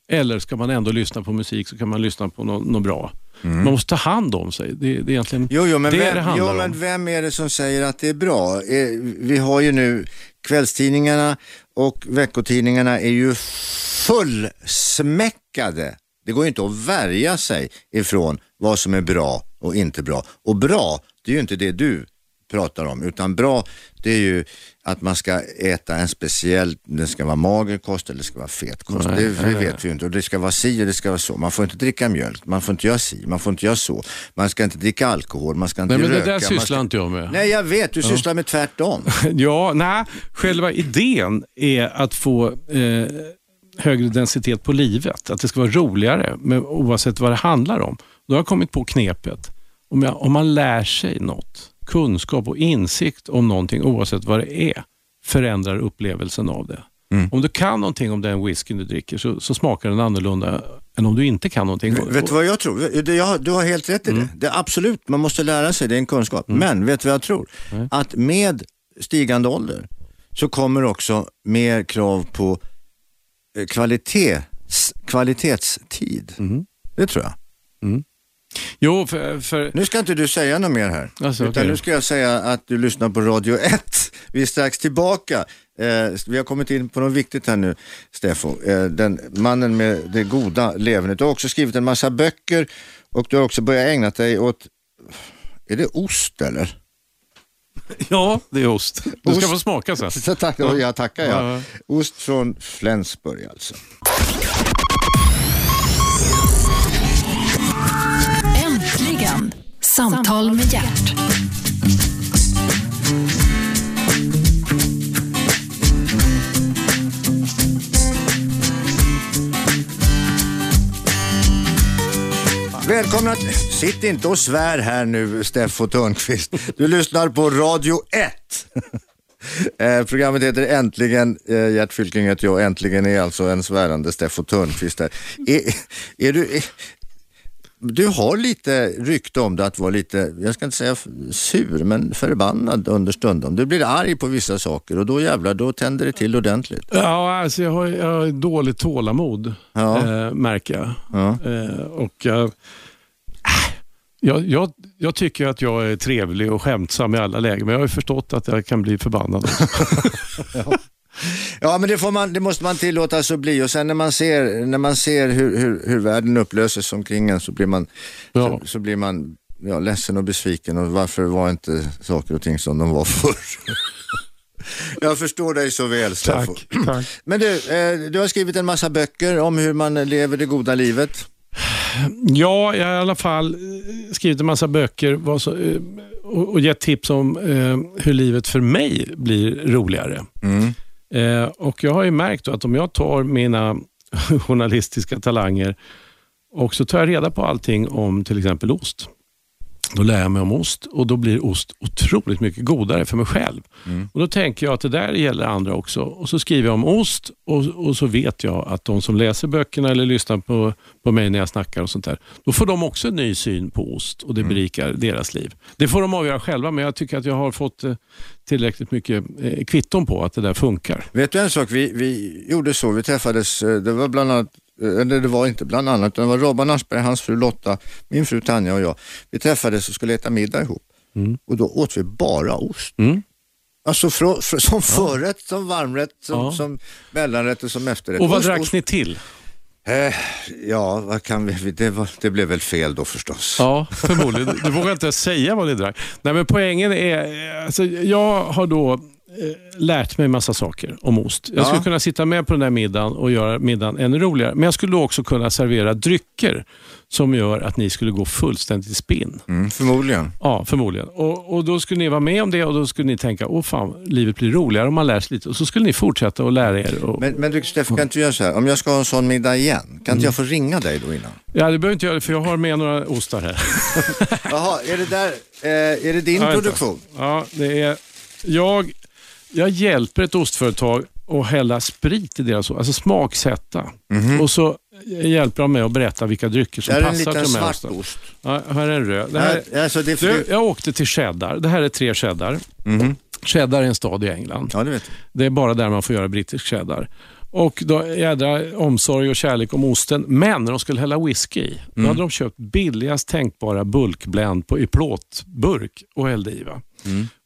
Eller ska man ändå lyssna på musik så kan man lyssna på något, något bra. Man måste ta hand om sig. Det, det är egentligen Jo, jo, men, det vem, det handlar jo, om. men vem är det som säger att det är bra? Eh, Vi har ju nu kvällstidningarna och veckotidningarna är ju fullsmäckade. Det går ju inte att värja sig ifrån vad som är bra och inte bra. Och bra, det är ju inte det du pratar om, utan bra det är ju att man ska äta en speciell, det ska vara mager kost eller det ska vara fet kost. Nej, det, det vet vi ju inte och det ska vara si och det ska vara så. Man får inte dricka mjölk, man får inte göra si, man får inte göra så. Man ska inte dricka alkohol, man ska inte Nej, men röka. det där sysslar ska... inte jag med. Nej, jag vet, du sysslar med tvärtom. Ja, nej, själva idén är att få eh, högre densitet på livet. Att det ska vara roligare men oavsett vad det handlar om. Då har jag kommit på knepet. Om, jag, om man lär sig något, kunskap och insikt om någonting oavsett vad det är, förändrar upplevelsen av det. Mm. Om du kan någonting om den whiskyn du dricker så, så smakar den annorlunda än om du inte kan någonting. Vet du vad jag tror? Det- jag- Du har helt rätt i det. det är absolut, man måste lära sig, det är en kunskap. Men vet du vad jag tror? Att med stigande ålder så kommer också mer krav på eh, kvalitets, kvalitetstid. Det tror jag. Jo, för, för Nu ska inte du säga något mer här. Alltså, utan okej. nu ska jag säga att du lyssnar på Radio 1. Vi är strax tillbaka. Eh, vi har kommit in på något viktigt här nu, Steffo. Eh, den mannen med det goda levernet. Du har också skrivit en massa böcker och du har också börjat ägna dig åt, är det ost eller? ja, det är ost. Du ska Ost. få smaka sen. Så tack, jag tackar Ja, jag. ja. Ost från Flensburg alltså. Samtal med hjärt. Välkomna, sitt inte och svär här nu Steffo Törnqvist. Du lyssnar på Radio 1. Eh, programmet heter Äntligen, eh, Gert Fylking heter jag, Äntligen är alltså en svärande Steffo Törnqvist här. Är, är du, är, du har lite rykte om det att vara lite, jag ska inte säga sur, men förbannad understundom. Du blir arg på vissa saker och då jävlar, då tänder det till ordentligt. Ja, alltså jag har, jag har dåligt tålamod, Ja. eh, märker jag. Ja. Eh, och, eh, jag, jag, jag tycker att jag är trevlig och skämtsam i alla lägen, men jag har ju förstått att jag kan bli förbannad. Ja, men det, får man, det måste man tillåta sig att bli och sen när man ser, när man ser hur, hur, hur världen upplöses omkring en så blir man, Ja. så, så blir man ja, ledsen och besviken och varför var inte saker och ting som de var förr? Jag förstår dig så väl Steffo. tack, tack. Men du, eh, du har skrivit en massa böcker om hur man lever det goda livet. Ja, jag har i alla fall eh, skrivit en massa böcker eh, och, och gett tips om eh, hur livet för mig blir roligare. Mm. Eh, och Jag har ju märkt då att om jag tar mina journalistiska talanger och så tar jag reda på allting om till exempel ost. Då lär jag mig om ost och då blir ost otroligt mycket godare för mig själv. Och Då tänker jag att det där gäller andra också. Och Så skriver jag om ost och, och så vet jag att de som läser böckerna eller lyssnar på, på mig när jag snackar och sånt där, då får de också en ny syn på ost och det berikar deras liv. Det får de avgöra själva, men jag tycker att jag har fått eh, tillräckligt mycket eh, kvitton på att det där funkar. Vet du en sak, vi, vi gjorde så, vi träffades, eh, det var bland annat, eller det var inte bland annat, utan det var Robban Aschberg, hans fru Lotta, min fru Tanja och jag. Vi träffades och skulle äta middag ihop och då åt vi bara ost. Mm. Alltså frå, frå, som förrätt, som varmrätt, som, Ja. som mellanrätt och som efterrätt. Och vad drack ni till? Eh, ja, vad kan vi, det, var, det blev väl fel då förstås. Ja, förmodligen. Du vågar inte säga vad ni drack. Nej, men poängen är, eh, alltså, jag har då eh, lärt mig massa saker om ost. Jag Ja. skulle kunna sitta med på den där middagen och göra middagen ännu roligare. Men jag skulle också kunna servera drycker som gör att ni skulle gå fullständigt i spinn. Mm, förmodligen. Ja, förmodligen. Och, och Då skulle ni vara med om det och då skulle ni tänka, åh fan, livet blir roligare om man lär sig lite. Och så skulle ni fortsätta att lära er. Och, Men, men du Steff, kan inte du göra så här, om jag ska ha en sån middag igen, kan Mm. inte jag få ringa dig då innan? ja, det behöver inte göra det, för jag har med några ostar här. Jaha, är det där, eh, är det din Ja, produktion? Ja, det är... Jag, jag hjälper ett ostföretag att hälla sprit i deras ost, alltså smaksätta. Och så hjälper de mig att berätta vilka drycker som här är en passar liten till de här svart osten. ost. Ja, här är en röd. Det här, Nej, alltså det är för... du, jag åkte till Cheddar. Det här är tre cheddar. Cheddar är en stad i England. Ja, det vet jag. Det är bara där man får göra brittisk cheddar. Och då jädra omsorg och kärlek om osten. Men när de skulle hälla whisky i, då hade de köpt billigast tänkbara bulkblend på, i plåtburk och hällde i. Va?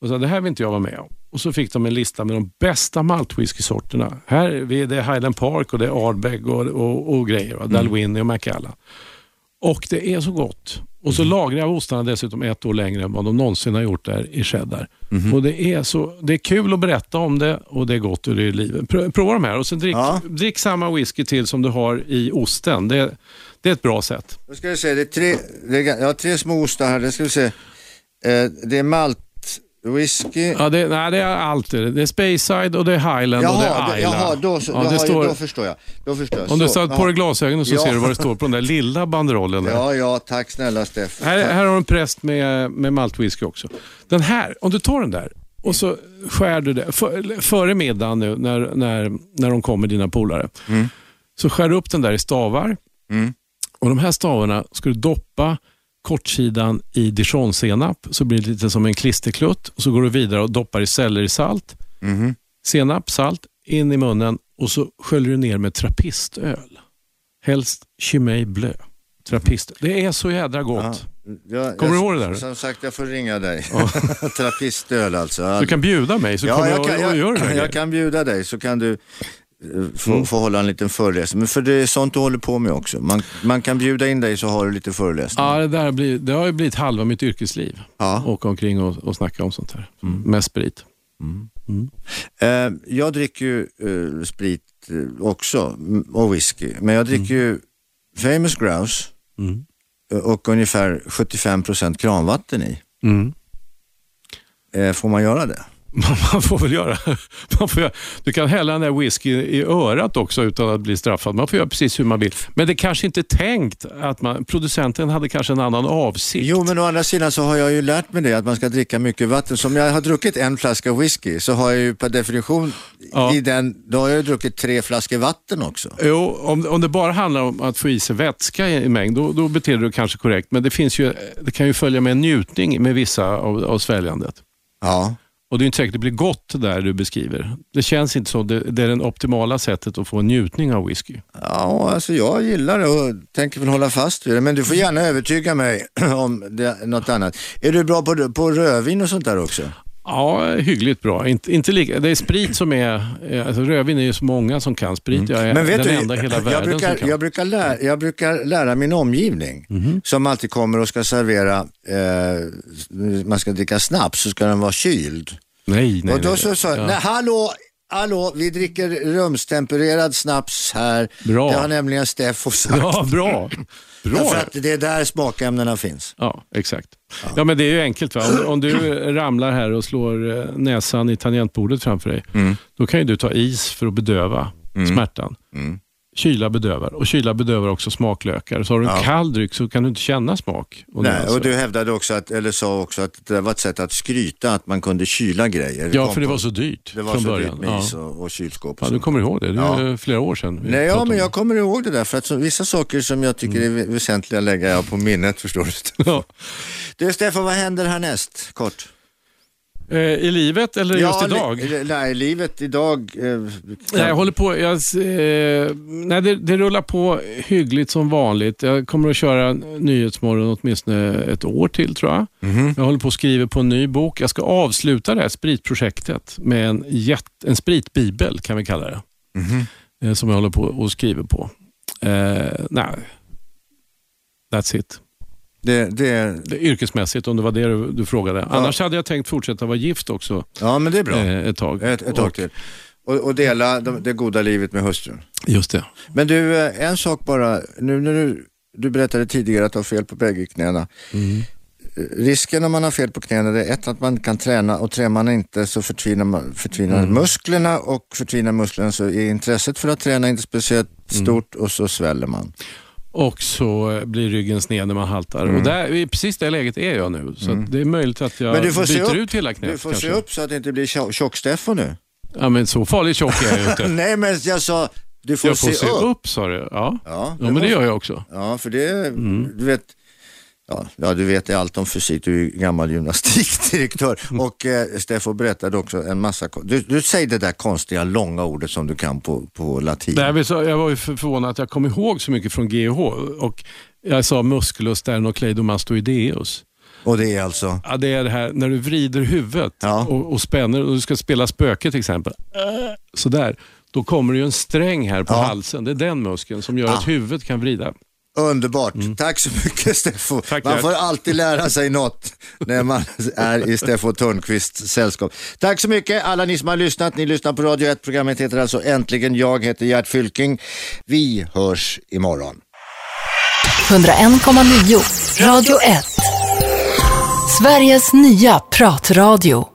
Och sa, det här vill inte jag vara med om. Och så fick de en lista med de bästa maltwhiskysorterna. Här det är Highland Park och det är Ardbeg och, och, och grejer. Va? Dalwhinnie och Macallan. Och det är så gott. Och så lagrar jag ostarna dessutom ett år längre än vad de någonsin har gjort där i cheddar. Mhm. Och det, är så, det är kul att berätta om det och det är gott det är livet. Pro- Prova de här och sen drick, Ja. drick samma whisky till som du har i osten. Det, det är ett bra sätt. Då ska vi se, det är tre, det är, jag har tre små ostar här. Det ska vi se. Eh, det är malt whisky. Ja, det, nej, det är allt. det. Är Speyside och det är Highland och det Jaha, är Isla. jaha då, så, Ja, jaha, det står, då förstår jag. Då förstår jag. om du Så, sätter på jaha. dig glasögonen så Ja. ser du vad det står på den där lilla banderollen. Där. Ja, ja, tack snälla Steff. Här, här har du en präst med, med maltwhisky också. Den här, om du tar den där och så skär du det, för, före middagen nu när, när, när de kommer dina polare, så skär du upp den där i stavar. Mm. Och De här stavarna ska du doppa kortsidan i dijonsenap så blir det lite som en klisterklutt. Och så går du vidare och doppar i sellerisalt, Mhm. senap, salt, in i munnen och så sköljer du ner med trappistöl. Helst Chimay Bleu. Trappist. Det är så jädra gott. Ja, Kommer du jag- ihåg det där? Som sagt, jag får ringa dig. Trappistöl alltså. Du kan bjuda mig så kommer jag, det där jag grejen. kan bjuda dig så kan du få, Mm. få hålla en liten föreläsning. Men för det är sånt du håller på med också. Man, man kan bjuda in dig så har du lite föreläsning. Ja, det, där blir, det har ju blivit halva mitt yrkesliv. Ja. Åka omkring och, och snacka om sånt här. Mm. Med sprit. Eh, jag dricker ju eh, sprit eh, också mm, och whisky. Men jag dricker ju Famous Grouse Mm. och ungefär 75% kranvatten i. Mm. Eh, får man göra det? Man får väl göra. Man får göra. Du kan hälla den där whisky i örat också utan att bli straffad. Man får göra precis hur man vill. Men det kanske inte är tänkt att man, producenten hade kanske en annan avsikt. Jo, men å andra sidan så har jag ju lärt mig det att man ska dricka mycket vatten. Som jag har druckit en flaska whisky så har jag ju per definition Ja. i den, då har jag ju druckit tre flaskor vatten också. Jo, om, om det bara handlar om att få i sig vätska i, i mängd, då, då beter du dig kanske korrekt. Men det, finns ju, det kan ju följa med en njutning med vissa av, av sväljandet. Ja. Och det är inte säkert att det blir gott det där du beskriver. Det känns inte så. Det, det är det optimala sättet att få en njutning av whisky. Ja, alltså jag gillar det och tänker väl hålla fast vid det. Men du får gärna övertyga mig om det, något annat. Är du bra på, på rödvin och sånt där också? Ja, hyggligt bra. Inte, inte lika, det är sprit som är... eh, Alltså rödvin är ju så många som kan. Sprit jag är Mm. Men vet den du, enda i hela jag, världen brukar, som kan. jag, brukar lära, jag brukar lära min omgivning Mhm. som alltid kommer och ska servera, eh, man ska dricka snaps så ska den vara kyld. nej, nej, och då nej. så sa jag, Ja. nej hallå, hallå, vi dricker rumstempererad snaps här. Bra. Det har nämligen Steffo sagt. Ja, bra. Därför Bra. att det är där smakämnena finns. Ja, exakt. Ja. men det är ju enkelt. Va? Om, om du ramlar här och slår eh, näsan i tangentbordet framför dig, Mm. då kan ju du ta is för att bedöva smärtan. Mm. Kyla bedövar och kyla bedövar också smaklökar. Så har du en Ja. kall dryck så kan du inte känna smak. Och Nej, och du hävdade också, att, eller sa också att det var ett sätt att skryta att man kunde kyla grejer. Ja, för det var så dyrt det var från så början. dyrt med ja. is och, och kylskåp. Och Ja, du kommer ihåg det. Det är Ja. flera år sedan. Nej, ja, men jag kommer ihåg det där för att så, vissa saker som jag tycker Mm. är vä- väsentliga lägger jag på minnet förstår du. Ja. Du Stefan, vad händer härnäst? Kort. Eh, I livet eller just li- idag? li- nej, livet idag. Eh, kan- Nej, jag håller på. Jag, eh, nej, det, det rullar på hyggligt som vanligt. Jag kommer att köra Nyhetsmorgon åtminstone ett år till tror jag. Mhm. Jag håller på att skriva på en ny bok. Jag ska avsluta det här spritprojektet med en, jätt, en spritbibel kan vi kalla det. Mhm. Eh, som jag håller på och skriver på. Eh, nej, that's it. Det, det, Det är yrkesmässigt om det var det du, du frågade. Annars hade jag tänkt fortsätta vara gift också ja, men det är bra. eh, ett tag. Ett, ett tag Och- till. Och, och dela de, det goda livet med hustrun. Just det. Men du, eh, en sak bara. Nu när du, du berättade tidigare att du har fel på bägge knäna. Mm. Eh, Risken om man har fel på knäna är ett att man kan träna och tränar man inte så förtvinar, man, förtvinar Mm. musklerna och förtvinar musklerna så är intresset för att träna inte speciellt Mm. stort och så sväller man. Och så eh, blir ryggen sned när man haltar. Och där, precis det läget är jag nu. Så att det är möjligt att jag Mm. Men du får se byter upp. ut hela knät. Du får kanske. se upp så att det inte blir tjo- tjock-Steffo nu. Ja, men så farligt tjock är jag ju inte. Nej men jag sa, du får, jag får se, upp. sa du. Ja, ja, Ja, men det måste- gör jag också. Ja, för det, Mm. du vet, ja, ja, du vet allt om fysik, du är ju gammal gymnastikdirektör. Mm. Och eh, Steffo berättade också en massa, du, du säger det där konstiga långa ordet som du kan på, på latin. Nej, jag var ju för- förvånad att jag kom ihåg så mycket från GH. Och jag sa musculus sternocleidomastoideus. Och det är alltså, Ja, det är det här när du vrider huvudet Ja. och, och spänner och du ska spela spöke till exempel. Sådär. Då kommer det ju en sträng här på Ja. halsen. Det är den muskeln som gör Ah. att huvudet kan vrida. Underbart. Tack så mycket Steffo. Tack, man får alltid lära sig något när man är i Steffo Törnqvists sällskap. Tack så mycket alla ni som har lyssnat. Ni lyssnar på Radio 1. Programmet heter alltså Äntligen. Jag heter Gert Fylking. Vi hörs imorgon. 101,9 Radio 1. Sveriges nya pratradio.